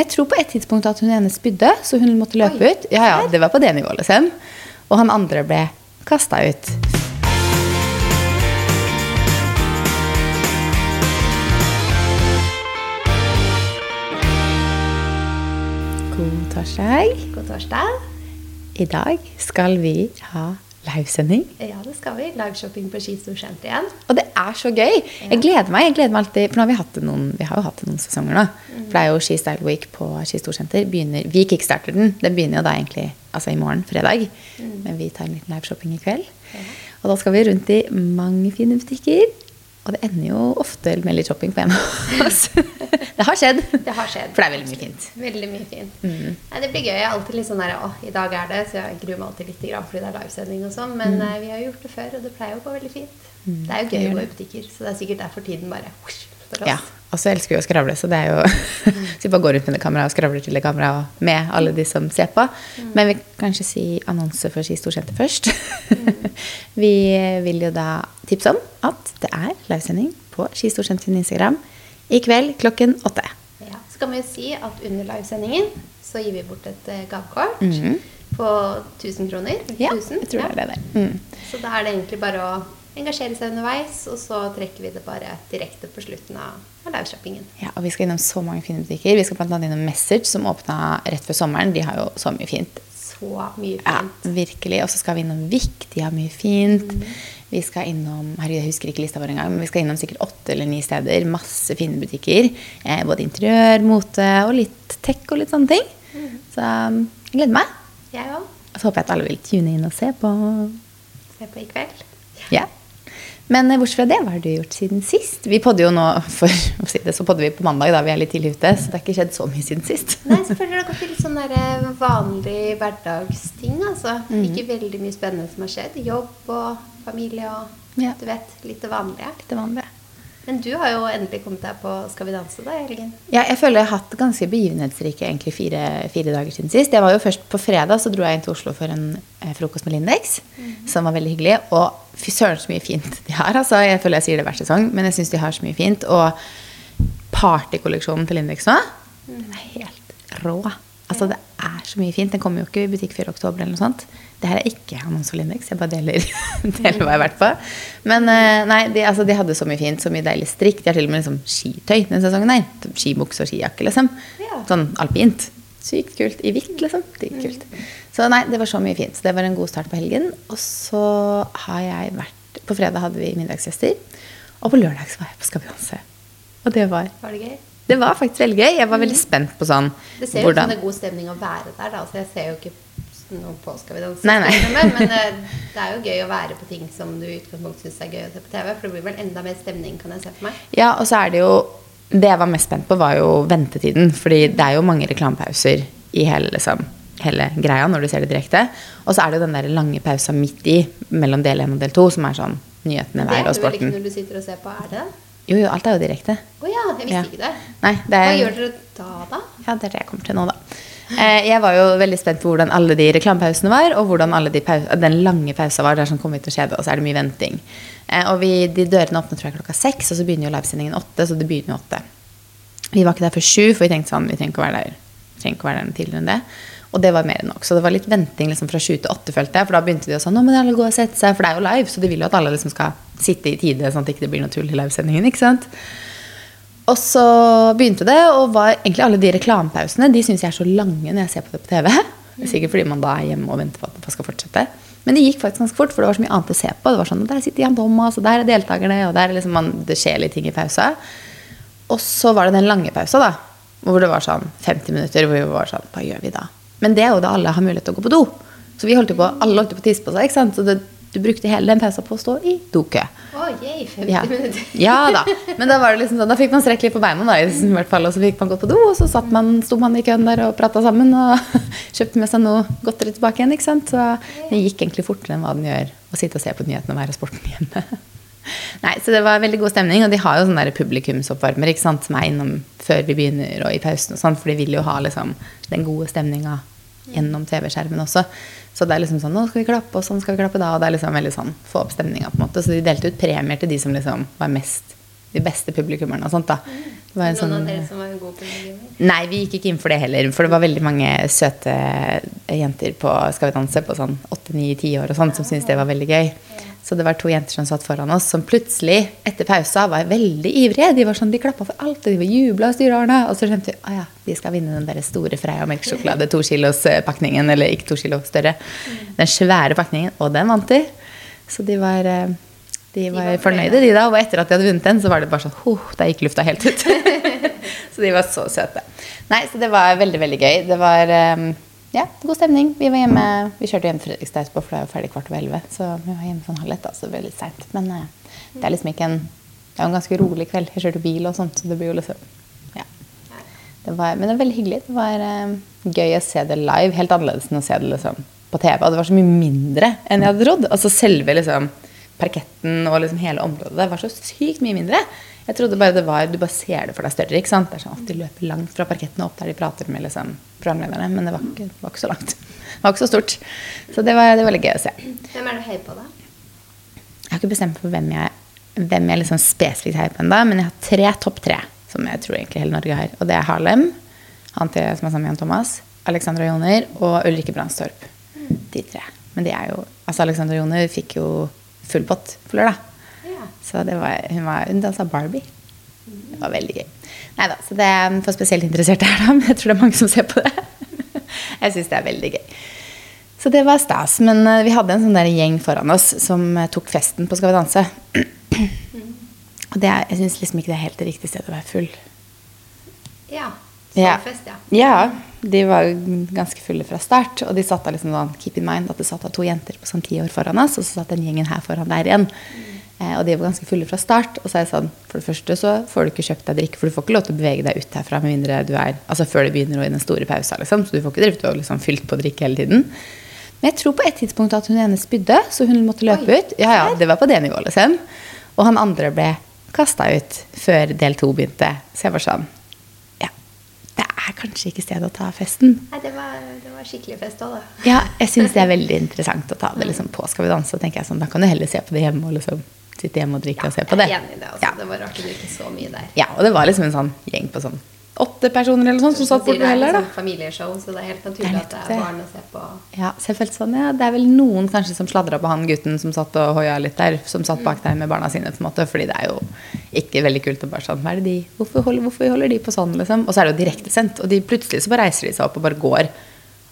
Men jeg tror på et tidspunkt at hun ene spydde, så hun måtte løpe ut. Ja, ja, Det var på det nivået, liksom. Og han andre ble kasta ut. God torsdag. God torsdag. I dag skal vi ha livesending. Ja, det skal vi. Liveshopping på Ski Storsenter igjen. Og det er så gøy! Jeg gleder meg. jeg gleder meg alltid, For nå har vi hatt noen, vi har jo hatt det noen sesonger nå. For det er jo Ski Style Week på Ski Storsenter. Begynner, vi kickstarter den. Den begynner jo da egentlig altså i morgen, fredag. Men vi tar en liten liveshopping i kveld. Og da skal vi rundt i mange fine butikker. Og det ender jo ofte med litt shopping på hjemme hos oss. det har skjedd. Det har skjedd. For det er veldig mye fint. Veldig mye fint. Nei, det blir gøy. Jeg er alltid litt sånn der, Å, i dag er det, så jeg gruer meg alltid litt fordi det er livesending og sånn. Men mm. vi har gjort det før, og det pleier å gå veldig fint. Det er jo gøy å gå i butikker, så det er sikkert derfor tiden bare for oss. Ja. Og så elsker vi å skravle, så det er jo Så vi bare går rundt med det kameraet og skravler til det kameraet med alle de som ser på. Men vi kan kanskje si annonse for Ski Storsenter først. vi vil jo da tipse om at det er livesending på Ski Storsenter sin Instagram i kveld klokken åtte. Ja. Så kan vi jo si at under livesendingen så gir vi bort et gavekort mm -hmm. på 1000 kroner. Ja, 1000, jeg tror det er det. det. Mm. Så da er det egentlig bare å engasjere seg underveis, og så trekker vi det bare direkte på slutten av, liveshoppingen. Ja, og vi skal innom så mange fine butikker. Vi skal annet innom Message, som åpna rett før sommeren. De har jo så mye fint. Så mye fint. Ja, virkelig. Og så skal vi innom Vik, de har mye fint. Vi skal innom herregud, jeg husker ikke lista vår engang, men vi skal innom sikkert åtte eller ni steder. Masse fine butikker. Eh, både interiør, mote og litt tech og litt sånne ting. Så um, jeg gleder meg. Jeg òg. Og så håper jeg at alle vil tune inn og se på. Se på i kveld. Ja. Men eh, bortsett fra det, hva har du gjort siden sist? Vi podder jo nå, for å si det, så podder vi på mandag, da vi er litt tidlig ute. Så det har ikke skjedd så mye siden sist. Nei, selvfølgelig har det gått litt sånn eh, vanlig hverdagsting, altså. Mm. Ikke veldig mye spennende som har skjedd. Jobb og familie og Ja. du vet, litt det vanlige. Det vanlige. Men du har jo endelig kommet deg på Skal vi danse da i helgen. Ja, jeg føler jeg har hatt ganske begivenhetsrike egentlig fire, fire dager siden sist. Jeg var jo først På fredag så dro jeg inn til Oslo for en eh, frokost med Lindex, som var veldig hyggelig. Og fy søren så mye fint de har. altså. Jeg føler jeg sier det hver sesong, men jeg syns de har så mye fint. Og partykolleksjonen til Lindex nå, den er helt rå. Altså, det er så mye fint. Den kommer jo ikke i butikk før oktober eller noe sånt. Det her er ikke annonse for Lindex, jeg bare deler, deler hva jeg har vært på. Men eh, nei, de, altså, de hadde så mye fint, så mye deilig strikk. De har til og med liksom, skitøy denne sesongen her. Skibukse og skijakke, liksom. Sånn alpint. Sykt kult. I hvitt, liksom. Dritkult. Så nei, det var så mye fint. Så det var en god start på helgen. Og så har jeg vært På fredag hadde vi middagsgjester. Og på lørdag så var jeg på Skal vi danse. Og det var Var det gøy? Det var faktisk veldig gøy. Jeg var veldig spent på sånn Det ser jo ut som det er god stemning å være der, da. Så jeg ser jo ikke noe på Skal vi danse. Nei, nei. Men, men eh, det er jo gøy å være på ting som du i utgangspunktet syns er gøy å se på TV. For det blir vel enda mer stemning, kan jeg se for meg. Ja, og så er det jo Det jeg var mest spent på, var jo ventetiden. Fordi det er jo mange reklamepauser i hele, liksom, hele greia når du ser det direkte. Og så er det jo den der lange pausa midt i, mellom del én og del to, som er sånn nyhetene, Det vær er og det vel ikke sporten. når du sitter og ser på, er det? Jo, jo, alt er jo direkte. Å ja, jeg visste Ja. ikke det. Nei, det Hva er gjør dere da, da? Ja, det er det jeg kommer til nå, da. Eh, jeg var jo veldig spent på hvordan alle de reklamepausene var, og hvordan de den lange pausa var. Det er sånn kom vi til å skjede, og så er det mye venting. Eh, og vi, de dørene åpner tror jeg klokka seks, og så begynner jo livesendingen åtte. Så det begynner jo åtte. Vi var ikke der før sju, for vi tenkte sånn, vi trenger ikke å være der, trenger ikke å være der noe tidligere enn det. Og det var mer enn nok. Så det var litt venting liksom fra sju til åtte, følte jeg. For da begynte de å sånn, nå må alle gå og sette seg, for det er jo live. Så de vil jo at alle liksom skal sitte i tide, sånn at det ikke blir noe tull i livesendingen. ikke sant? Og så begynte det, og var egentlig alle de reklamepausene de syns jeg er så lange når jeg ser på det på TV. Sikkert fordi man da er hjemme og venter på at det skal fortsette. Men det gikk faktisk ganske fort, for det var så mye annet å se på. Det var sånn, Der sitter Jan Thomas, og der er deltakerne, og der er liksom man, det skjer litt ting i pausa. Og så var det den lange pausa, da. Hvor det var sånn 50 minutter. Hvor vi var sånn Hva gjør vi da? Men det er jo da alle har mulighet til å gå på do. Så vi holdt jo på, alle holdt jo på å tisse på seg. ikke sant? Så det, du brukte hele den pausen på å stå i dokø. Å, yay, 50 Ja. minutter. ja da. Men da var det liksom sånn, da fikk man strekk litt på beina, da, i hvert fall, og så fikk man gått på do, og så satt man, sto man i køen der og prata sammen og kjøpte med seg noe godteri tilbake igjen. ikke sant? Så det gikk egentlig fortere enn hva den gjør å sitte og se på nyhetene og være sporten hjemme. Nei, Så det var veldig god stemning, og de har jo sånne der publikumsoppvarmere ikke sant, som er innom før vi begynner og i pausen, og sånn, for de vil jo ha liksom den gode stemninga gjennom TV-skjermen også. Så det er liksom sånn Nå skal vi klappe, og sånn skal vi klappe da. Og det er liksom veldig sånn få opp stemninga, på en måte. Så de delte ut premier til de som liksom var mest de beste publikummerne og sånt, da. Det var en Noen av sånn- dere som var gode gamer? Nei, vi gikk ikke inn for det heller. For det var veldig mange søte jenter på Skal vi danse på sånn 8-9-10 år og sånn, som syntes det var veldig gøy. Så det var to jenter som satt foran oss, som plutselig, etter pausa, var veldig ivrige. De var sånn, de klappa for alt, og de var jubla og styra årene. Og så skjønte vi at ja, de skal vinne den der store Freia melkesjokolade to kilos eh. Eller ikke to kilo større. Den svære pakningen. Og den vant de. Så de var eh, de var var fornøyde, de da. Og etter at de hadde vunnet den, så var det bare sånn oh, Der gikk lufta helt ut. så de var så søte. Nei, så det var veldig, veldig gøy. Det var eh, ja, god stemning. Vi var hjemme Vi kjørte hjem Fredrikstad etterpå, for det er jo ferdig kvart over elleve. Så vi var hjemme sånn halv ett, så det ble litt seint. Men eh, det er liksom ikke en Det er jo en ganske rolig kveld. Jeg kjørte bil og sånt, så det blir jo liksom Ja. Det var, men det var veldig hyggelig. Det var eh, gøy å se det live. Helt annerledes enn å se det liksom på TV. Og det var så mye mindre enn jeg hadde trodd. Altså selve liksom parketten og liksom hele området var så sykt mye mindre. Jeg trodde bare det var, Du bare ser det for deg større. ikke sant? Det er sånn at De løper langt fra parketten og opp der de prater med liksom, programlederne. Men det var, ikke, var ikke så langt. Det var ikke så stort. Så det var, det var veldig gøy å se. Hvem er du høy på, da? Jeg har ikke bestemt på hvem jeg, hvem jeg liksom spesifikt heier på ennå, men jeg har tre topp tre som jeg tror egentlig hele Norge har. Og det er Harlem, han til, som er sammen med Jan Thomas, Alexandra Joner og Ulrikke Brandstorp. De tre. Men de er jo Altså, Alexandra Joner fikk jo full pott på lørdag. Så det var, hun, var, hun dansa Barbie. Det var veldig gøy. Neida, så det er for spesielt interesserte her, da. Men jeg tror det er mange som ser på det. Jeg syns det er veldig gøy. Så det var stas. Men eh, vi hadde en sånn der gjeng foran oss som eh, tok festen på Skal vi danse. Og det er, jeg syns liksom ikke det er helt det riktige stedet å være full. Ja. Ja. Fest, ja. Ja, de var ganske fulle fra start. Og de satt da liksom sånn, keep in mind at det satt da to jenter på sånn ti år foran oss, og så satt den gjengen her foran der igjen. Eh, og de var ganske fulle fra start. Og så er det sånn, for det første så får du ikke kjøpt deg drikke, for du får ikke lov til å bevege deg ut herfra med mindre du er Altså før det begynner og i den store pausa, liksom. Så du får ikke drevet og liksom fylt på drikke hele tiden. Men jeg tror på et tidspunkt at hun ene spydde, så hun måtte løpe Oi, ut. Ja, ja, det var på det nivået, liksom. Og han andre ble kasta ut før del to begynte. Så jeg var sånn Ja, det er kanskje ikke stedet å ta festen. Nei, det var, det var skikkelig fest òg, da. Ja, jeg syns det er veldig interessant å ta det liksom på Skal vi danse. Og tenker jeg sånn, Da kan du heller se på det hjemme og liksom sitte hjemme og drikke og se på det. Jeg er enig i det. Altså. Ja. Det var rart å drikke så mye der. ja, og det var liksom en sånn gjeng på sånn åtte personer eller sånn som satt Sier borte det er heller, liksom familieshow, så det er helt Det er naturlig at det er barn å se på. Ja, så jeg følte sånn, ja, Det er vel noen kanskje som sladra på han gutten som satt og hoia litt der, som satt bak der med barna sine, på en måte, fordi det er jo ikke veldig kult å bare sånn Hva er det de Hvorfor holder, hvorfor holder de på sånn, liksom? Og så er det jo direktesendt, og de plutselig så bare reiser de seg opp og bare går.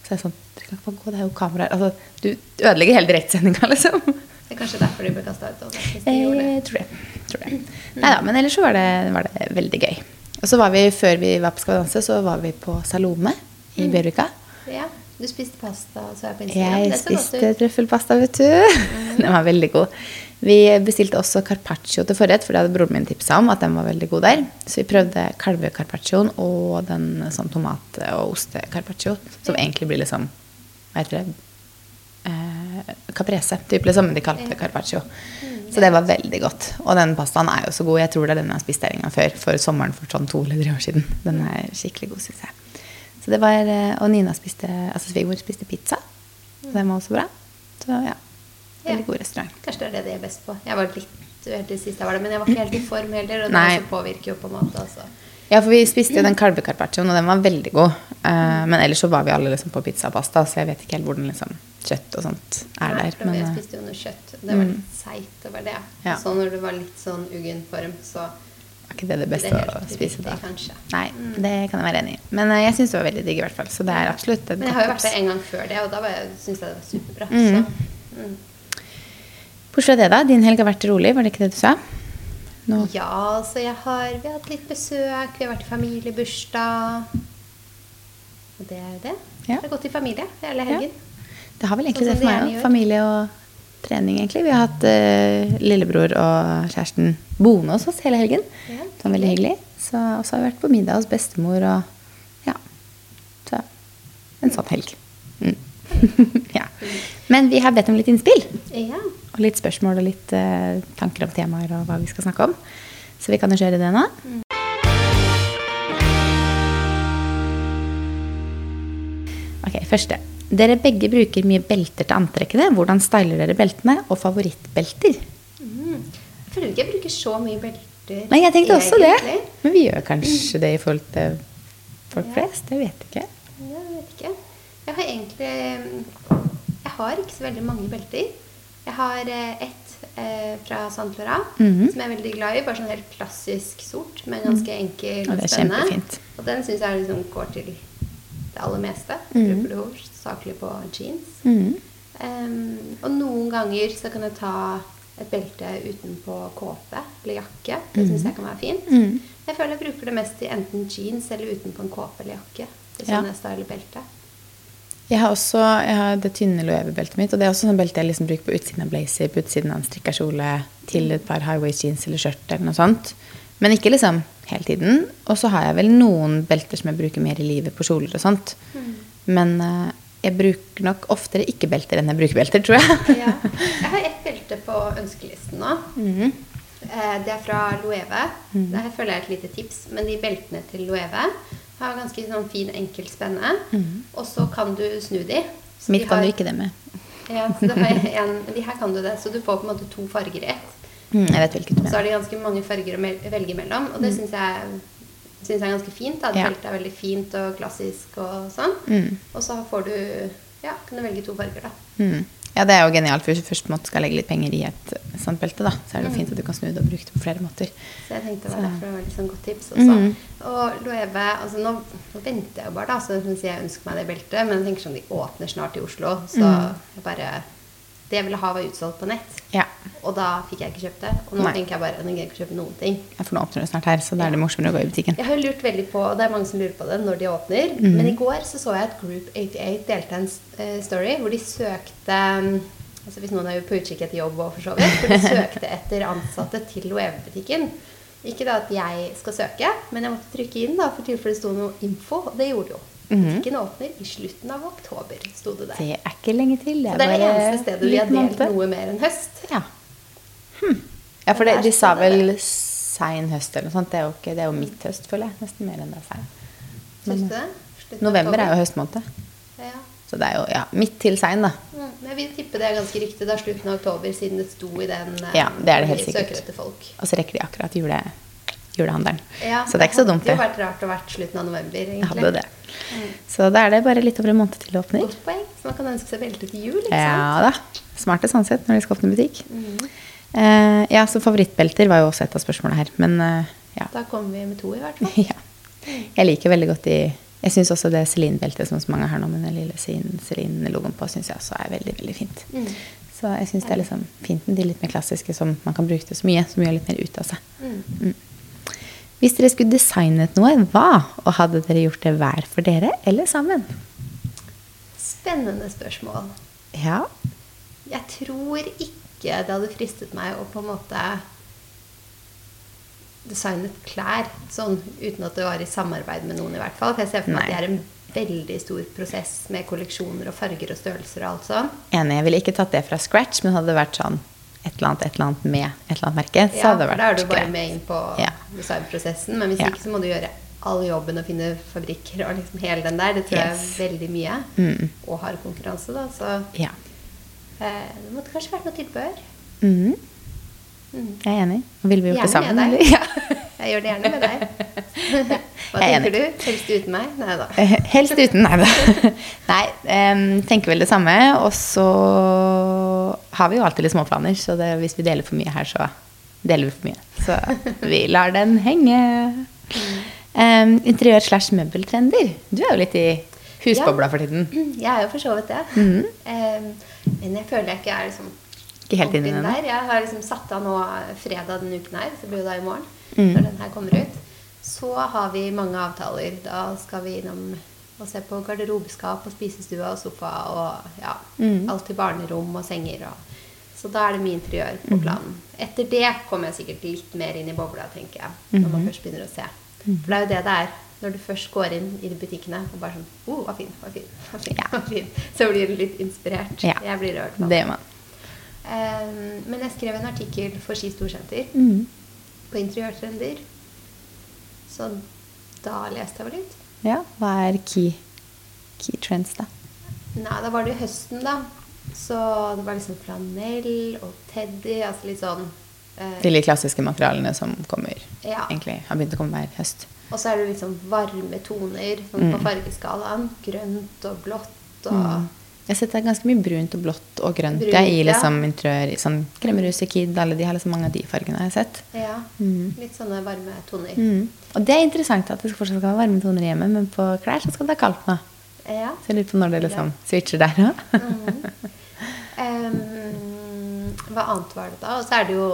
Så er jeg sånn Dere kan ikke bare gå, det er jo kameraer. Altså, du ødelegger hele direktesendinga, liksom. Det er kanskje derfor de ble kasta ut. Også, hvis de gjorde Eh, det. tror det. Tror det. Nei da, men ellers så var det, var det veldig gøy. Og så var vi, før vi var på Skal vi danse, så var vi på Salome i Bjørvika. Ja, du spiste pasta, så jeg på Instagram. Jeg spiste trøffelpasta, vet du. Den var veldig god. Vi bestilte også carpaccio til forrett, for det hadde broren min tipsa om at den var veldig god der. Så vi prøvde kalvecarpaccioen og den sånn tomat- og ostecarpaccio, som egentlig blir liksom Hva heter det? Eh, caprese, typ liksom, men de kalte carpaccio. Så det var veldig godt. Og den pastaen er jo så god. Jeg tror det er den jeg har spist en gang før, for sommeren for sånn to eller tre år siden. Den er skikkelig god, syns jeg. Så det var, eh, Og Nina spiste, altså svigermor spiste pizza. Så den var også bra. Så ja, veldig god restaurant. Kanskje det er det de er best på. Jeg var litt uheldig sist jeg var der, men jeg var ikke helt i form heller. Og det Nei. også påvirker jo på en måte. Altså. Ja, for vi spiste jo den kalvecarpaccioen, og den var veldig god. Uh, men ellers så var vi alle liksom på pizza og pasta, så jeg vet ikke helt hvordan liksom kjøtt og sånt er Nei, der. for Men, jeg eh, spiste jo noe kjøtt. Det var litt seigt, det var det. Ja. Så når du var litt sånn uggen form, så er ikke det det beste Det å spise da? kanskje. Nei, det kan jeg være enig i. Men eh, jeg syns det var veldig digg i hvert fall. Så det er absolutt Men jeg har jo vært der en gang før det, og da syns jeg det var superbra. Mm. Så, mm. Bortsett fra det, da. Din helg har vært rolig, var det ikke det du sa? Nå, Ja, så jeg har Vi har hatt litt besøk, vi har vært i familiebursdag. Og det er jo det. Ja. Det har gått i familie hele helgen. Det har vel egentlig Sånn det for meg òg. Familie og trening, egentlig. Vi har hatt uh, lillebror og kjæresten boende hos oss hele helgen. Ja, Det var veldig hyggelig. Så og så har vi vært på middag hos bestemor og ja. Så en sånn helg. Mm. ja. Men vi har bedt om litt innspill. Ja. Og litt spørsmål og litt eh, tanker om temaer og hva vi skal snakke om. Så vi kan jo kjøre det nå. Ok, første. Dere begge bruker mye belter til antrekkene. Hvordan styler dere beltene? Og favorittbelter? Mm. Jeg føler ikke jeg bruker så mye belter. belter. Nei, jeg tenkte også det. egentlig. Men vi gjør kanskje det i forhold til folk Ja. flest. Jeg vet ikke. Jeg vet ikke. Jeg har egentlig Jeg har ikke så veldig mange belter. Jeg har eh, ett eh, fra Saint Laurent Mhm. som jeg er veldig glad i. Bare sånn helt klassisk sort, men ganske enkel Ja, og er spennende. kjempefint. Og den syns jeg liksom går til det aller meste. Mm. Det hovedsakelig på jeans. Mm -hmm. um, og noen ganger så kan jeg ta et belte utenpå kåpe eller jakke. Det syns jeg kan være fint. Mhm. Jeg føler jeg bruker det mest i enten jeans eller utenpå en kåpe eller jakke. Det er Ja. sånn jeg styler belte. Jeg har også jeg har det tynne loewe-beltet mitt. Og det er også sånn belte jeg liksom bruker på utsiden av blazer, på utsiden av en strikka kjole, til et par high waist jeans eller skjørt eller noe sånt. Men ikke liksom hele tiden. Og så har jeg vel noen belter som jeg bruker mer i livet på kjoler og sånt. Men uh, jeg bruker nok oftere ikke-belter enn jeg bruker belter, tror jeg. Ja. Jeg har ett belte på ønskelisten nå. Eh, Det er fra Loewe. Det her føler jeg er et lite tips. Men de beltene til Loewe har ganske sånn fin, enkel spenne. Og så kan du snu de. Så Mitt de kan har- du ikke det med. Ja, så en, de her kan du det. Så du får på en måte to farger i ett. Mm, jeg vet hvilken du Så er det ganske mange farger å velge mellom. Og det syns jeg, synes jeg er ganske fint. Da. Det Ja. Er veldig fint og klassisk og sånn. Mm. Og så får du Ja, kan du velge to farger, da. Mm. Ja, det er jo genialt. For først måtte skal legge litt penger i et sånt belte, da, så er det jo fint at du kan snu det og bruke det på flere måter. Så jeg tenkte det var derfor det var litt sånn godt tips også. Mm. Og Loewe altså nå, nå venter jeg jo bare, da, så jeg ønsker meg det beltet. Men jeg tenker sånn, de åpner snart i Oslo, så Mm. jeg bare Det jeg ville ha, var utsolgt på nett. Ja. Og da fikk jeg ikke kjøpt det. Og nå Nei. tenker jeg bare nå gidder jeg ikke kjøpe noen ting. Ja, For nå åpner det snart her, så da er det morsommere å gå i butikken. Jeg har lurt veldig på, og det er mange som lurer på det når de åpner, Mm. men i går så så jeg at Group 88 delte en eh, story hvor de søkte altså Hvis noen er på utkikk etter jobb, og for så vidt, hvor de søkte etter ansatte til OEV-butikken. Ikke da at jeg skal søke, men jeg måtte trykke inn da, for tilfelle det sto noe info. Og det gjorde det jo. Mhm. -hmm. åpner i slutten av oktober, sto det der. Det er ikke lenge til. Så det er det eneste stedet vi har delt noe mer enn høst. Ja. Hm. ja, for Det det, er de sa vel sein høst eller noe sånt. Det er jo, ikke, det er jo midt høst, føler jeg. Nesten mer enn det er sein. Men, det? November er jo høstmåned. Ja. Så det er jo ja, midt til sein, da. Mm, men jeg vil tippe det er ganske riktig. Det er slutten av oktober, siden det sto i den eh, Ja, det er det helt de sikkert. Og så rekker de akkurat jule, julehandelen. Ja, så det er ikke så dumt, Det det. hadde jo vært rart å vært slutten av november, Jeg egentlig. hadde jo det. Så da er det bare litt over en måned til det åpner. Godt poeng. Så man kan ønske seg belte til jul, ikke sant? Ja da. Smarte sånn sett når de skal åpne butikk. Mm. Uh, ja, så favorittbelter var jo også et av spørsmålene her. Men uh, ja. Da kommer vi med to, i hvert fall. ja. Jeg liker veldig godt de Jeg syns også det Celine-beltet som så mange har nå, med den lille Celine- Celine-logoen på, syns jeg også er veldig veldig fint. Mm. Så jeg syns det er liksom fint med de litt mer klassiske som man kan bruke det så mye, som gjør litt mer ut av seg. Mm. Hvis dere skulle designet noe, hva? Og hadde dere gjort det hver for dere, eller sammen? Spennende spørsmål. Ja. Jeg tror ikke det hadde fristet meg å på en måte designet klær sånn uten at det var i samarbeid med noen, i hvert fall. For jeg ser for meg at det er en veldig stor prosess med kolleksjoner og farger og størrelser og alt sånn. Enig. Jeg ville ikke tatt det fra scratch, men hadde vært sånn et eller annet, et eller annet med et eller annet merke, så Ja, hadde det vært greit. Ja, da er du bare greit. med inn på Ja. designprosessen. Men hvis Ja. ikke så må du gjøre all jobben og finne fabrikker og liksom hele den der. Det tror Yes. jeg er veldig mye. Mm. Og hard konkurranse, da. Så Ja. eh, det måtte kanskje vært noe tilbehør. Mm. Mm. Jeg er enig. Og vil vi gjort det Gjerne sammen? med deg. Ja. Jeg gjør det gjerne med deg. Hva er tenker du? Helst uten meg? Nei da. Eh, Helst uten, nei da. Nei, tenker vel det samme. Og så har vi jo alltid litt småplaner, så det, hvis vi deler for mye her, så deler vi for mye. Så vi lar den henge. Um, interiør slash møbeltrender. Du er jo litt i husbobla for tiden. Jeg er jo for så vidt det. Mhm. Men jeg føler jeg ikke er liksom Ikke helt inne i den der. Jeg har liksom satt av nå fredag denne uken her, så blir det da i morgen, Mhm. når den her kommer ut. Så har vi mange avtaler. Da skal vi innom og se på garderobeskap og spisestue og sofa og ja, mm. alt til barnerom og senger. Og, så da er det mye interiør på planen. Etter det kommer jeg sikkert litt mer inn i bobla, tenker jeg. Når man Mhm. først begynner å se. For det er jo det det er. Når du først går inn i de butikkene og bare sånn oh, hva fin, hva fin, hva fin, hva fin. Så blir du litt inspirert. Ja. Jeg blir fall. Det gjør man. Um, men jeg skrev en artikkel for Ski Storsenter Mhm. På interiørtrender. Så da leste jeg vel litt. Ja, hva er key, key trends, da? Nei, da var det høsten, da. Så det var liksom flanell og teddy. Altså litt sånn Eh, de klassiske materialene som kommer, Ja. egentlig har begynt å komme hver høst. Og så er det liksom varme toner sånn på fargeskalaen. Grønt og blått og Jeg har sett det er ganske mye brunt og blått og grønt Brunt, jeg, i ja. liksom interiør. Sånn kremmerhuset, Kid, alle de har liksom mange av de fargene jeg har sett. Ja. Litt sånne varme toner. Mm. Og det er interessant at det fortsatt skal være varme toner hjemme, men på klær så skal det være kaldt nå. Ja. Så jeg lurer på når det liksom switcher der òg. Ehm, hva annet var det da? Og så er det jo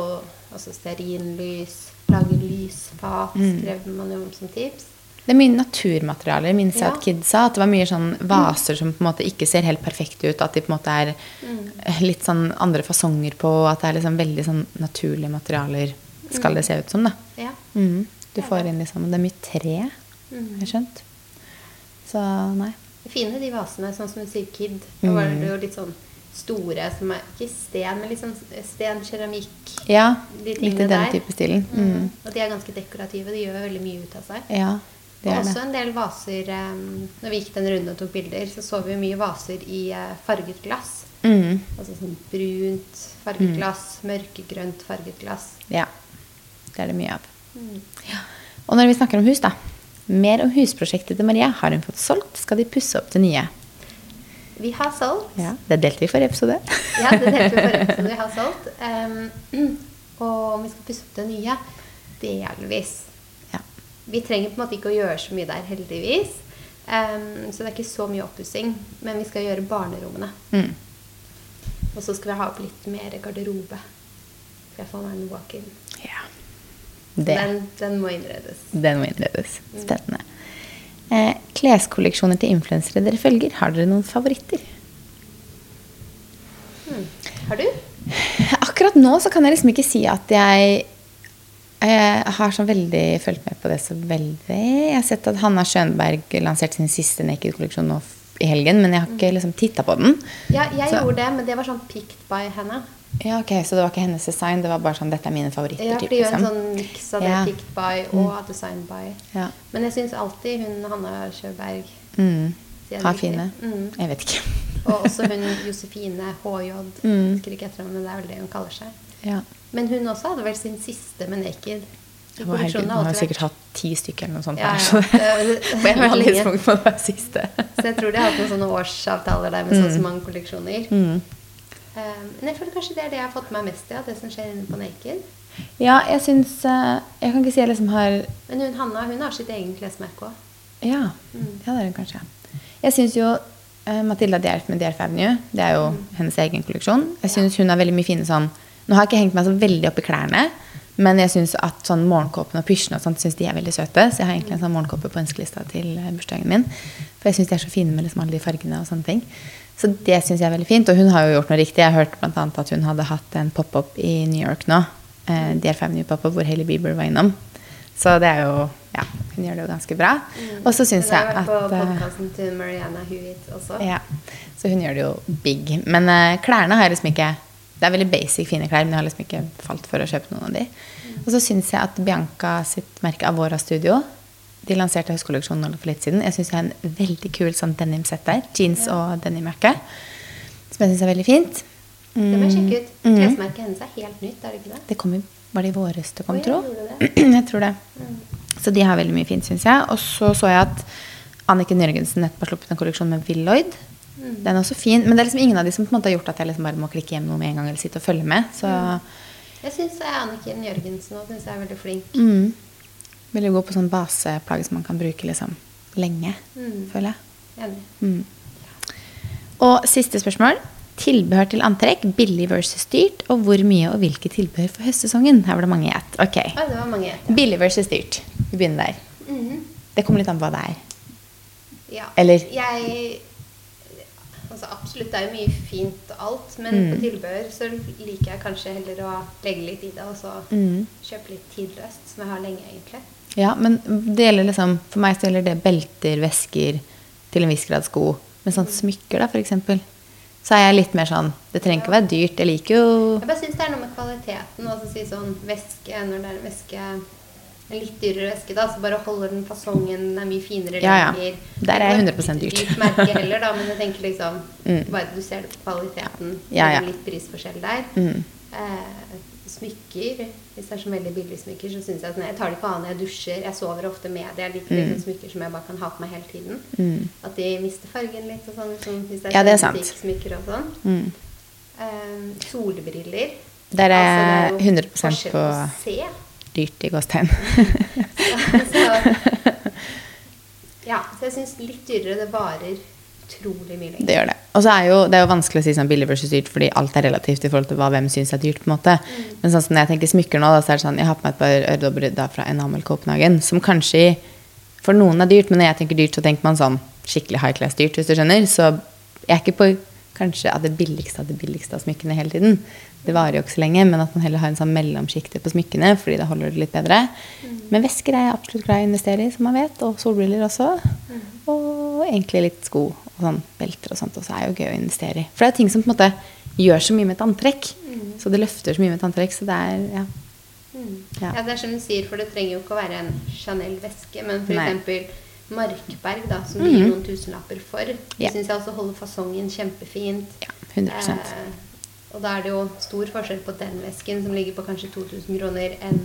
også stearinlys, lage lysfat, Mm. skrev man jo om som tips. Det er mye naturmaterialer. Jeg minnes jeg Ja. at Kid sa at det var mye sånn vaser som på en måte ikke ser helt perfekte ut. At de på en måte er Mm. litt sånn andre fasonger på. At det er liksom veldig sånn naturlige materialer, skal det se ut som, da. Ja. Mm. Du får inn liksom Det er mye tre, Mm. har jeg skjønt. Så nei. Fine de vasene, sånn som du sier Kid. Da var Mm. det jo litt sånn store, som er ikke sten, men sånn sten, keramikk. Ja, De litt i den der. type stilen. Mm. Og de er ganske dekorative. De gjør veldig mye ut av seg. Ja, det er også en del vaser um, Når vi gikk den runden og tok bilder, så så vi mye vaser i uh, farget glass. Mm. Altså sånn brunt farget glass, mørkegrønt farget glass. Ja. Det er det mye av. Mm. Og når vi snakker om hus, da. Mer om husprosjektet til Maria. Har hun fått solgt? Skal de pusse opp det nye? Vi har solgt. Ja, Det delte vi forrige episode. Ja, det delte vi forrige episode. Vi har solgt. Um, og om vi skal pusse opp det nye Delvis. Vi trenger på en måte ikke å gjøre så mye der, heldigvis. Um, så det er ikke så mye oppussing. Men vi skal gjøre barnerommene. Mm. Og så skal vi ha opp litt mer garderobe. For jeg får meg en walk-in. ja. Den, den må innredes. Den må innredes. Spennende. Eh, kleskolleksjoner til influensere dere følger. Har dere noen favoritter? Mm. Har du? Akkurat nå så kan jeg liksom ikke si at jeg eh, har sånn veldig fulgt med på det så veldig. Jeg har sett at Hanna Schönberg lanserte sin siste Naked-kolleksjon nå i helgen, men jeg har ikke liksom titta på den. Ja, jeg Så- gjorde det, men det var sånn picked by henne. Ja, ok, Så det var ikke hennes design, det var bare sånn 'dette er mine favoritter'? Ja, for det de gjør en liksom. sånn miks av det Ja. picked by og design by. Ja. Men jeg syns alltid hun Hanna Sjøberg Mm. Har fine. Mm. Jeg vet ikke. Og også hun Josefine HJ. Mm. Husker ikke etter henne, men det er vel det hun kaller seg. Ja. Men hun også hadde vel sin siste med Naked. Hun har har sikkert vært- hatt ti stykker eller noe sånt. Ja, ja. så På en eller annen tidspunkt må det være siste. Så jeg tror de har hatt noen sånne årsavtaler der med mm. så mange kolleksjoner. Mm. Um, Men jeg føler kanskje det er det jeg har fått med meg mest i, ja, det som skjer inne på Naked. Ja, jeg syns eh, Jeg kan ikke si jeg liksom har Men hun Hanna hun har sitt egen klesmerke òg. Ja, Mm. ja det er hun kanskje. Jeg syns jo eh, Matilda Dierf med Dierf Avenue, det er jo Mm. hennes egen kolleksjon. Jeg syns hun har veldig mye fine sånn Nå har jeg ikke hengt meg så veldig opp i klærne, men jeg syns at sånn morgenkåpene og pysjene og sånt synes de er veldig søte. Så jeg har egentlig en sånn morgenkåpe på ønskelista til eh, bursdagen min. For jeg syns de er så fine med liksom alle de fargene og sånne ting. Så det syns jeg er veldig fint. Og hun har jo gjort noe riktig. Jeg har hørt blant annet at hun hadde hatt en pop-up i New York nå. Eh, Djerf New pop-up hvor Hailey Bieber var innom. Så det er jo Ja, hun gjør det jo ganske bra. Og så syns Hun har vært på eh, podkasten til Mariana Hewitt også. ja, så hun gjør det jo big. Men eh, klærne har jeg liksom ikke Det er veldig basic fine klær, men jeg har liksom ikke falt for å kjøpe noen av de. Og så syns jeg at Bianca sitt merke Avora Studio De lanserte høstkolleksjonen for litt siden. Jeg syns jeg har en veldig kul sånn denim-sett der. Jeans og denimjakke. Som jeg syns er veldig fint. Det må jeg sjekke ut. Mm. Klesmerket hennes er helt nytt, er det ikke det? Det kommer, var det i våres det kom, tro? jeg tror det. Så de har veldig mye fint, syns jeg. Og så så jeg at Anniken Jørgensen nettopp har sluppet en kolleksjon med Will Lloyd. Mm. Den er også fin, men det er liksom ingen av de som på en måte har gjort at jeg liksom bare må klikke hjem noe med en gang eller sitte og følge med. Så Jeg syns Anniken Jørgensen også synes jeg er veldig flink. mm, Vil jo gå på sånn baseplagg som man kan bruke liksom lenge, Mm. føler jeg. Enig. Mm. Og siste spørsmål. Tilbehør til antrekk, billig versus dyrt, og hvor mye og hvilke tilbehør for høstsesongen? Her var det mange gjett. Ok. Ja, det var mange gjett. Billig versus dyrt. Vi begynner der. Mhm. Det kommer litt an på hva det er. Ja. Eller? Jeg Altså absolutt, det er jo mye fint og alt, men Mm. på tilbehør så liker jeg kanskje heller å legge litt i det, og så Mm. kjøpe litt tidløst, som jeg har lenge, egentlig. Ja, men det gjelder liksom, for meg så gjelder det belter, vesker, til en viss grad sko. Men sånn smykker, da, eksempel. Så er jeg litt mer sånn Det trenger ikke å være dyrt. Jeg liker jo Jeg bare syns det er noe med kvaliteten. Altså si sånn veske Når det er en væske en litt dyrere væske, da, så bare holder den fasongen, den er mye finere Ja, ja. Der er jeg Det 100% dyrt. Litt merke heller, da, men jeg tenker liksom Mm. Bare du ser det på kvaliteten. Ja, ja. litt prisforskjell der. Mm. Eh, smykker Hvis det er så veldig billige smykker, så syns jeg at jeg tar det ikke av når jeg dusjer. Jeg sover ofte med det. Jeg liker liksom smykker som jeg bare kan ha på meg hele tiden. Mm. At de mister fargen litt og sånn. Liksom, hvis det er, Ja, det er sånn sant. smykker og sånn. Mm. Eh, solbriller. Der er Altså, er jo 100 på, på. Dyrt i gåstegn. ja, så jeg syns litt dyrere, det varer utrolig mye lenger. Det gjør det. Og så er jo, det er jo vanskelig å si sånn billig versus dyrt, fordi alt er relativt i forhold til hva hvem syns er dyrt. på en måte. Men sånn som når jeg tenker smykker nå, da, så er det sånn, jeg har på meg et par øredobber fra Enamel Copenhagen, som kanskje for noen er dyrt, men når jeg tenker dyrt, så tenker man sånn skikkelig high class dyrt, hvis du skjønner. Så jeg er ikke på kanskje av det billigste av det billigste av smykkene hele tiden. Det varer jo ikke så lenge, men at man heller har en sånn mellomsjikte på smykkene, fordi da holder det litt bedre. Men vesker er jeg absolutt glad i å investere i, som man vet, og solbriller også. Og egentlig litt sko og sånn belter og sånt også er jo gøy å investere i. For det er ting som på en måte gjør så mye med et antrekk. Så det løfter så mye med et antrekk, så det er ja. Mm. Ja. Ja. det er som du sier, for det trenger jo ikke å være en Chanel-veske, men f.eks. Markberg, da, som det gir noen tusenlapper for. Yeah. Syns jeg også holder fasongen kjempefint. ja 100 Eh, og da er det jo stor forskjell på den vesken, som ligger på kanskje 2000 kroner, enn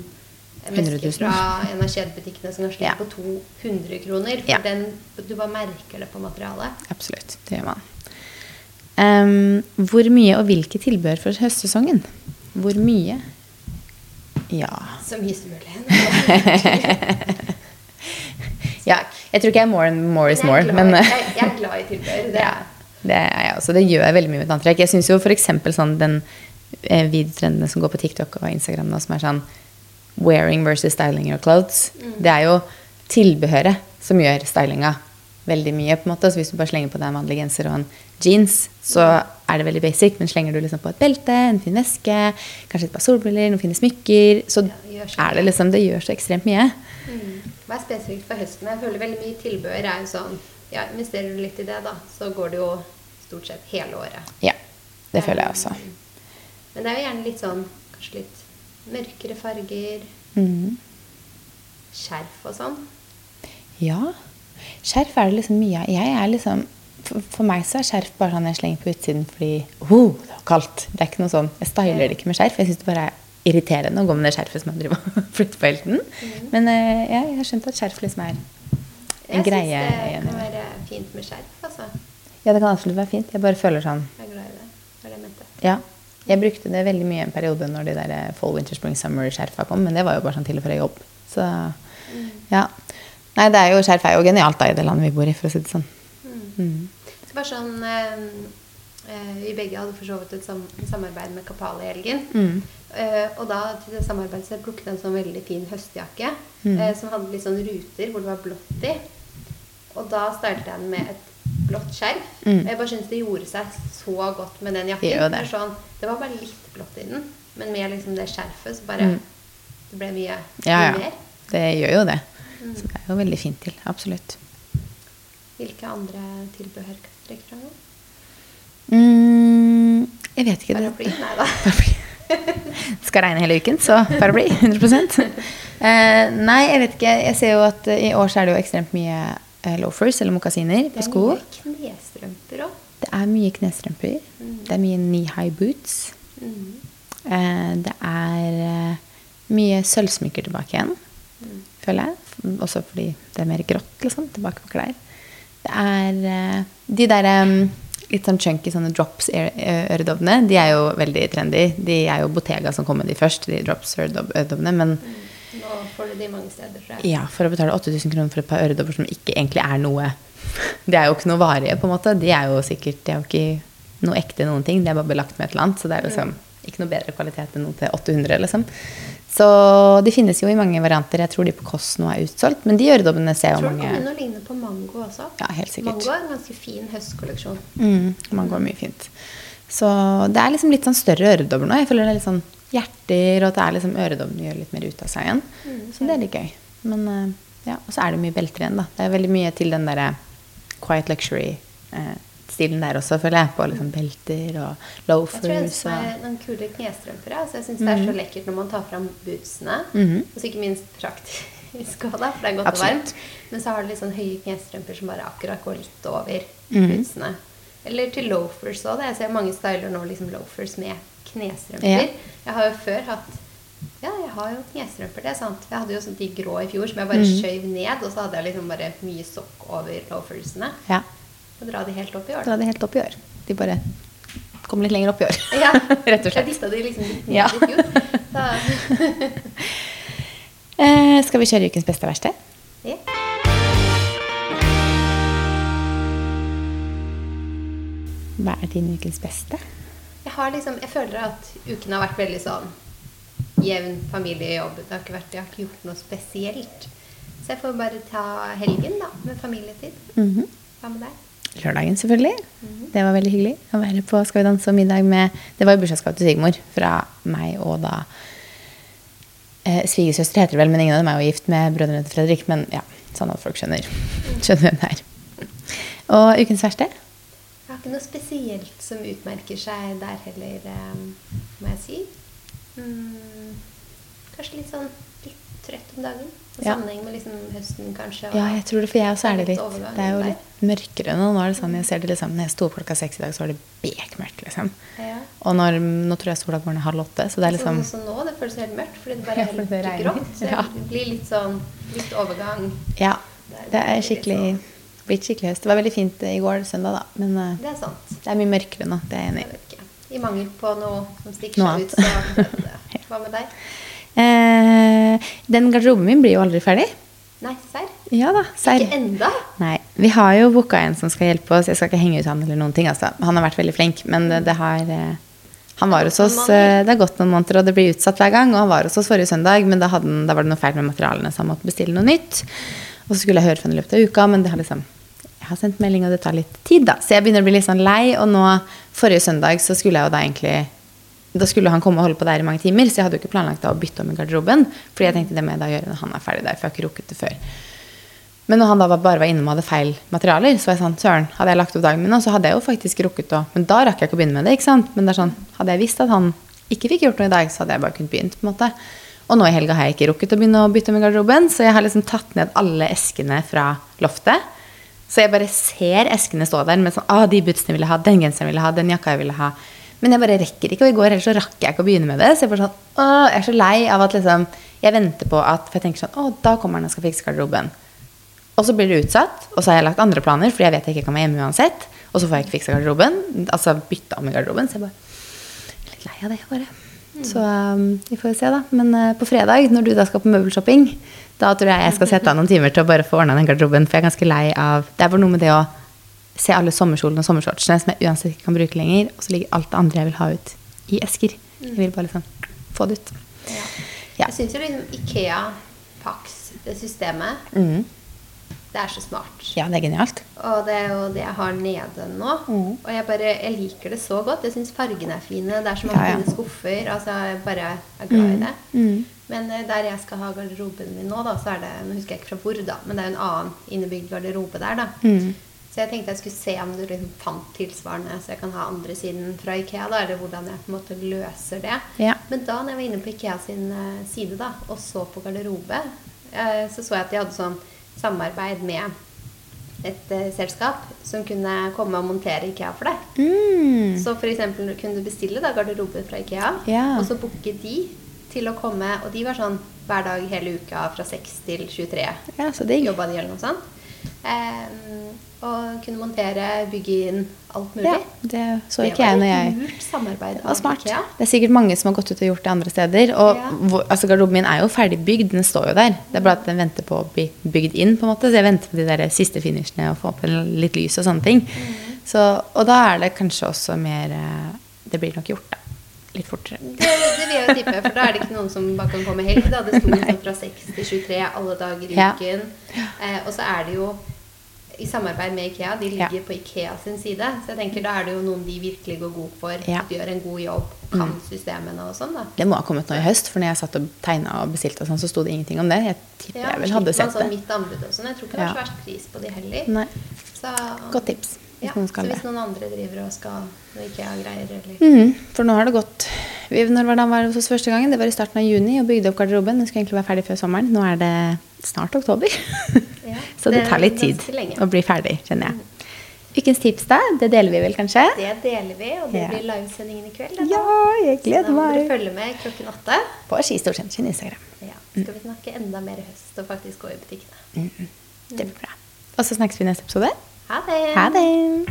en 100 veske fra en av kjedebutikkene som kanskje Ja. på 200 kroner. For Ja. den, du bare merker det på materialet. Absolutt. Det gjør man. Um, hvor mye og hvilke tilbehør for høstsesongen? Hvor mye? Ja Så mye som mulig. Ja, jeg tror ikke jeg er more and more is more, jeg, glad, men jeg, jeg er glad i tilbehør. Det ja, det er jeg også. Det gjør veldig mye med antrekk. Jeg syns jo f.eks. sånn den eh, videotrendene som går på TikTok og Instagram nå, som er sånn wearing versus styling your clothes, det er jo tilbehøret som gjør stylinga veldig mye. på en måte. Så hvis du bare slenger på deg en vanlig genser og en jeans, så er det veldig basic. Men slenger du liksom på et belte, en fin veske, kanskje et par solbriller, noen fine smykker, så Ja, det er det liksom Det gjør så ekstremt mye. Mm. Hva er spesifikt for høsten? Jeg føler veldig mye tilbehør er jo sånn Ja, investerer du litt i det, da, så går det jo stort sett hele året. Ja, det føler jeg også. Men det er jo gjerne litt sånn kanskje litt mørkere farger, Mm. skjerf og sånn. Ja. Skjerf er det liksom mye av. Jeg er liksom for, meg så er skjerf bare sånn jeg slenger på utsiden fordi oh, det er kaldt. Det er ikke noe sånn, Jeg styler det ikke med skjerf. Jeg syns det bare er irriterende å gå med det skjerfet som jeg driver og flytter på helten. Mm. Men eh, ja, jeg har skjønt at skjerf liksom er en Jeg greie syns det kan være fint med skjerf, altså. Ja, det kan absolutt være fint. Jeg bare føler sånn Jeg er glad i det. Var det jeg mente. Ja. Jeg brukte det veldig mye en periode når de der eh, fall, winter, spring, summer-skjerfa kom, men det var jo bare sånn til og fra jobb. Så ja. Nei, det er jo, skjerf er jo genialt da i det landet vi bor i, for å si det sånn. Mm. Så bare sånn eh, eh, Vi begge hadde for så vidt et sam samarbeid med Kapal i helgen. Mm. Eh, og da til det samarbeidet så plukket jeg en sånn veldig fin høstjakke Mm. eh, som hadde litt sånn ruter hvor det var blått i. Og da stylte jeg den med et blått skjerf. Mm. Og jeg bare syntes det gjorde seg så godt med den jakken. Det det. Sånn, det var bare litt blått i den, men med liksom det skjerfet så bare Mm. Det ble mye, Ja, mye ja. mer. Det gjør jo det. Så det er jo veldig fint til. Absolutt. Hvilke andre tilbehør trekker du fram? Mm, jeg vet ikke. Paraply? Nei da. Paraply. Det skal regne hele uken, så paraply. 100 eh, Nei, jeg vet ikke. Jeg ser jo at eh, i år så er det jo ekstremt mye loafers, eller mokasiner, på Det er mye knestrømper òg. Det er mye knestrømper. Det er mye knee high boots. Eh, det er eh, mye sølvsmykker tilbake igjen, føler jeg. Også fordi det er mer grått, liksom, tilbake på klær. Det er eh, de der em, litt sånn chunky sånne drops-øredobbene. De er jo veldig trendy. De er jo Bottega som kom med de først, de drops-øredobbene. Men Nå får du de mange steder, fra. ja, for å betale 8000 kroner for et par øredobber som ikke egentlig er noe Det er jo ikke noe varige, på en måte. De er jo sikkert de er jo ikke noe ekte noen ting. De er bare belagt med et eller annet. Så det er liksom ikke noe bedre kvalitet enn noe til 800, liksom. Så de finnes jo i mange varianter. Jeg tror de på Kåss nå er utsolgt. Men de øredobbene ser Jeg jo tror det mange kommer ligne på Mango også. Ja, helt sikkert. Mango er en ganske fin høstkolleksjon. Mm, mango er mye fint. Så det er liksom litt sånn større øredobber nå. Jeg føler det er litt sånn hjerter, og at det er liksom øredobbene gjør litt mer ut av seg igjen. så det er litt gøy. Men eh, ja, og så er det mye belter igjen, da. Det er veldig mye til den derre quiet luxury-stilen der også, føler jeg. På liksom belter og loafers. Jeg tror jeg ønsker meg noen kule knestrømper. Altså, jeg syns det er så lekkert når man tar fram bootsene. Mhm. Og så ikke minst praktisk da, for det er godt Absolutt. og varmt. Men så har du litt sånn høye knestrømper som bare akkurat går litt over Mhm. bootsene. Eller til loafers òg. Jeg ser mange styler nå liksom loafers med knestrømper. Ja. Jeg har jo før hatt Ja, jeg har jo knestrømper, det er sant. Jeg hadde jo sånn de grå i fjor som jeg bare mm. skjøv ned, og så hadde jeg liksom bare mye sokk over loafersene. Ja. Og dra de helt opp i år. Dra de helt opp i år. De bare kommer litt lenger opp i år. Ja, Rett og Jeg dista de liksom litt ned Ja. i fjor. Eh, skal vi kjøre ukens beste verksted? ja. Hva er din ukens beste? Jeg, har liksom, jeg føler at uken har vært veldig sånn jevn familiejobb. Det har ikke vært, jeg har ikke gjort noe spesielt. Så jeg får bare ta helgen da, med familietid. Mhm. Hva med deg? Lørdagen, selvfølgelig. Det var veldig hyggelig å være på Skal vi danse og middag med Det var jo bursdagsgave til svigermor fra meg og da eh, Svigersøster heter det vel, men ingen av dem er jo gift med brødrene til Fredrik. Men ja, sånn at folk skjønner, skjønner hvem det er. Og ukens verste? Har ikke noe spesielt som utmerker seg der heller, eh, må jeg si. Mm, kanskje litt sånn litt trøtt om dagen. I Ja. sammenheng med liksom høsten, kanskje. Ja, jeg tror det, for jeg også er det litt Det er jo litt mørkere nå. Nå er det sånn, jeg ser det liksom Når jeg sto opp klokka seks i dag, så var det bekmørkt, liksom. Ja. Og når, nå tror jeg sola går ned halv åtte, så det er liksom Sånn nå, det føles helt mørkt, fordi det bare er helt ja, grått. Så det blir litt sånn litt overgang. Ja. Det er skikkelig blitt skikkelig høst. Det var veldig fint i går, søndag, da. Men eh, Det er sant. det er mye mørkere nå. Det er jeg enig i. I mangel på noe som stikker Noe seg annet. ut, så. Hva med deg? Eh, den garderoben min blir jo aldri ferdig. Nei, serr? Ja da, serr. Ikke enda? Nei. Vi har jo booka en som skal hjelpe oss. Jeg skal ikke henge ut han eller noen ting. Altså. Han har vært veldig flink, men det, det har eh, Han var hos oss eh, Det har gått noen måneder, og det blir utsatt hver gang. Og han var hos oss forrige søndag, men da, han, da var det noe feil med materialene, så han måtte bestille noe nytt. Og så skulle jeg høre fra ham i løpet av uka, men det har liksom har sendt melding, og det tar litt tid, da. Så jeg begynner å bli litt sånn lei. Og nå, forrige søndag, så skulle jeg jo da egentlig Da skulle han komme og holde på der i mange timer, så jeg hadde jo ikke planlagt da å bytte om i garderoben. Fordi jeg tenkte det må jeg da gjøre når han er ferdig der, for jeg har ikke rukket det før. Men når han da bare var innom og hadde feil materialer, så var jeg sånn Søren, hadde jeg lagt opp dagen min nå, så hadde jeg jo faktisk rukket å Men da rakk jeg ikke å begynne med det, ikke sant? Men det er sånn, hadde jeg visst at han ikke fikk gjort noe i dag, så hadde jeg bare kunnet begynt, på en måte. Og nå i helga har jeg ikke rukket å begynne å bytte om i garderoben, så jeg har liksom tatt ned alle eskene fra loftet. Så jeg bare ser eskene stå der med sånn Å, de bootsene vil jeg ha, den genseren vil jeg ha, den jakka jeg ville ha. Men jeg bare rekker ikke, og i går ellers så rakk jeg ikke å begynne med det. Så jeg bare sånn, å, jeg er så lei av at liksom Jeg venter på at For jeg tenker sånn Å, da kommer han og skal fikse garderoben. Og så blir det utsatt, og så har jeg lagt andre planer, fordi jeg vet jeg ikke kan være hjemme uansett. Og så får jeg ikke fiksa garderoben, altså bytta om i garderoben. Så jeg bare er litt lei av det, bare. Så um, vi får jo se, da. Men eh, på fredag, når du da skal på møbelshopping, da tror jeg jeg skal sette av noen timer til å bare få ordna den garderoben, for jeg er ganske lei av Det er bare noe med det å se alle sommerkjolene og sommershortsene som jeg uansett ikke kan bruke lenger, og så ligger alt det andre jeg vil ha ut, i esker. Jeg vil bare liksom få det ut. Ja. Ja. Jeg syns jo liksom Ikea, Pax, det systemet, Mm. Det er så smart. Ja, det er genialt. Og det er jo det jeg har nede nå. Mm. Og jeg bare, jeg liker det så godt. Jeg syns fargene er fine. Det er så mange ja. fine skuffer. Altså, jeg bare er glad i det. Mm. Men eh, der jeg skal ha garderoben min nå, da, så er det Nå husker jeg ikke fra hvor, da, men det er jo en annen innebygd garderobe der, da. Mm. Så jeg tenkte jeg skulle se om du liksom fant tilsvarende, så jeg kan ha andre siden fra Ikea. da, Eller hvordan jeg på en måte løser det. Ja. Men da når jeg var inne på Ikea sin eh, side da, og så på garderobe, eh, så så jeg at de hadde sånn samarbeid med et eh, selskap som kunne komme og montere Ikea for deg. Mm. Så for eksempel kunne du bestille da garderobe fra Ikea, Ja. og så booke de til å komme, og de var sånn hver dag hele uka fra 6 til 23 Ja, så digg. jobba de eller noe sånt. Ehm, og kunne montere, bygge inn alt mulig. Ja, det så Det jeg når jeg Det var smart. IKEA. Det er sikkert mange som har gått ut og gjort det andre steder. Og Ja. hvor, altså garderoben min er jo ferdig bygd, den står jo der. Det er bare at den venter på å bli bygd inn, på en måte. Så jeg venter på de der siste finishene og få opp litt lys og sånne ting. Mm. Så, og da er det kanskje også mer eh, Det blir nok gjort, da. Litt fortere. Det, det vil jeg tippe, for da er det ikke noen som bare kan komme helg. Da. Det sto liksom fra 6 til 23 alle dager i Ja. uken. Eh, og så er det jo i samarbeid med Ikea. De ligger Ja. på Ikea sin side. Så jeg tenker da er det jo noen de virkelig går god for. Ja. Mm. De gjør en god jobb, kan systemene og sånn. da. Det må ha kommet nå i høst, for når jeg satt og tegna og bestilte, og sånn, så sto det ingenting om det. Jeg tipper Ja, jeg vel hadde sett sånn det. mitt anbud og sånn. Jeg tror ikke det er så verst pris på de heller. Nei. Så, Godt tips. Hvis ja, noen så skal det. hvis noen andre driver og skal ikke ha greier. eller mm, for nå har det gått vi, Når var det han var hos oss første gangen? Det var i starten av juni og bygde opp garderoben. Den skulle egentlig være ferdig før sommeren. Nå er det snart oktober. Ja, Så det det tar litt tid å bli ferdig, kjenner jeg. Ukens tips, da? Det deler vi vel kanskje? Det deler vi, og det Ja. blir livesendingen i kveld. Da. Ja, jeg gleder meg. Så da må dere følge med klokken åtte. På Ski sin Instagram. Ja, skal vi snakke enda mer i høst og faktisk gå i butikkene. Det blir bra. Og så snakkes vi i neste episode. Ha det. Ha det.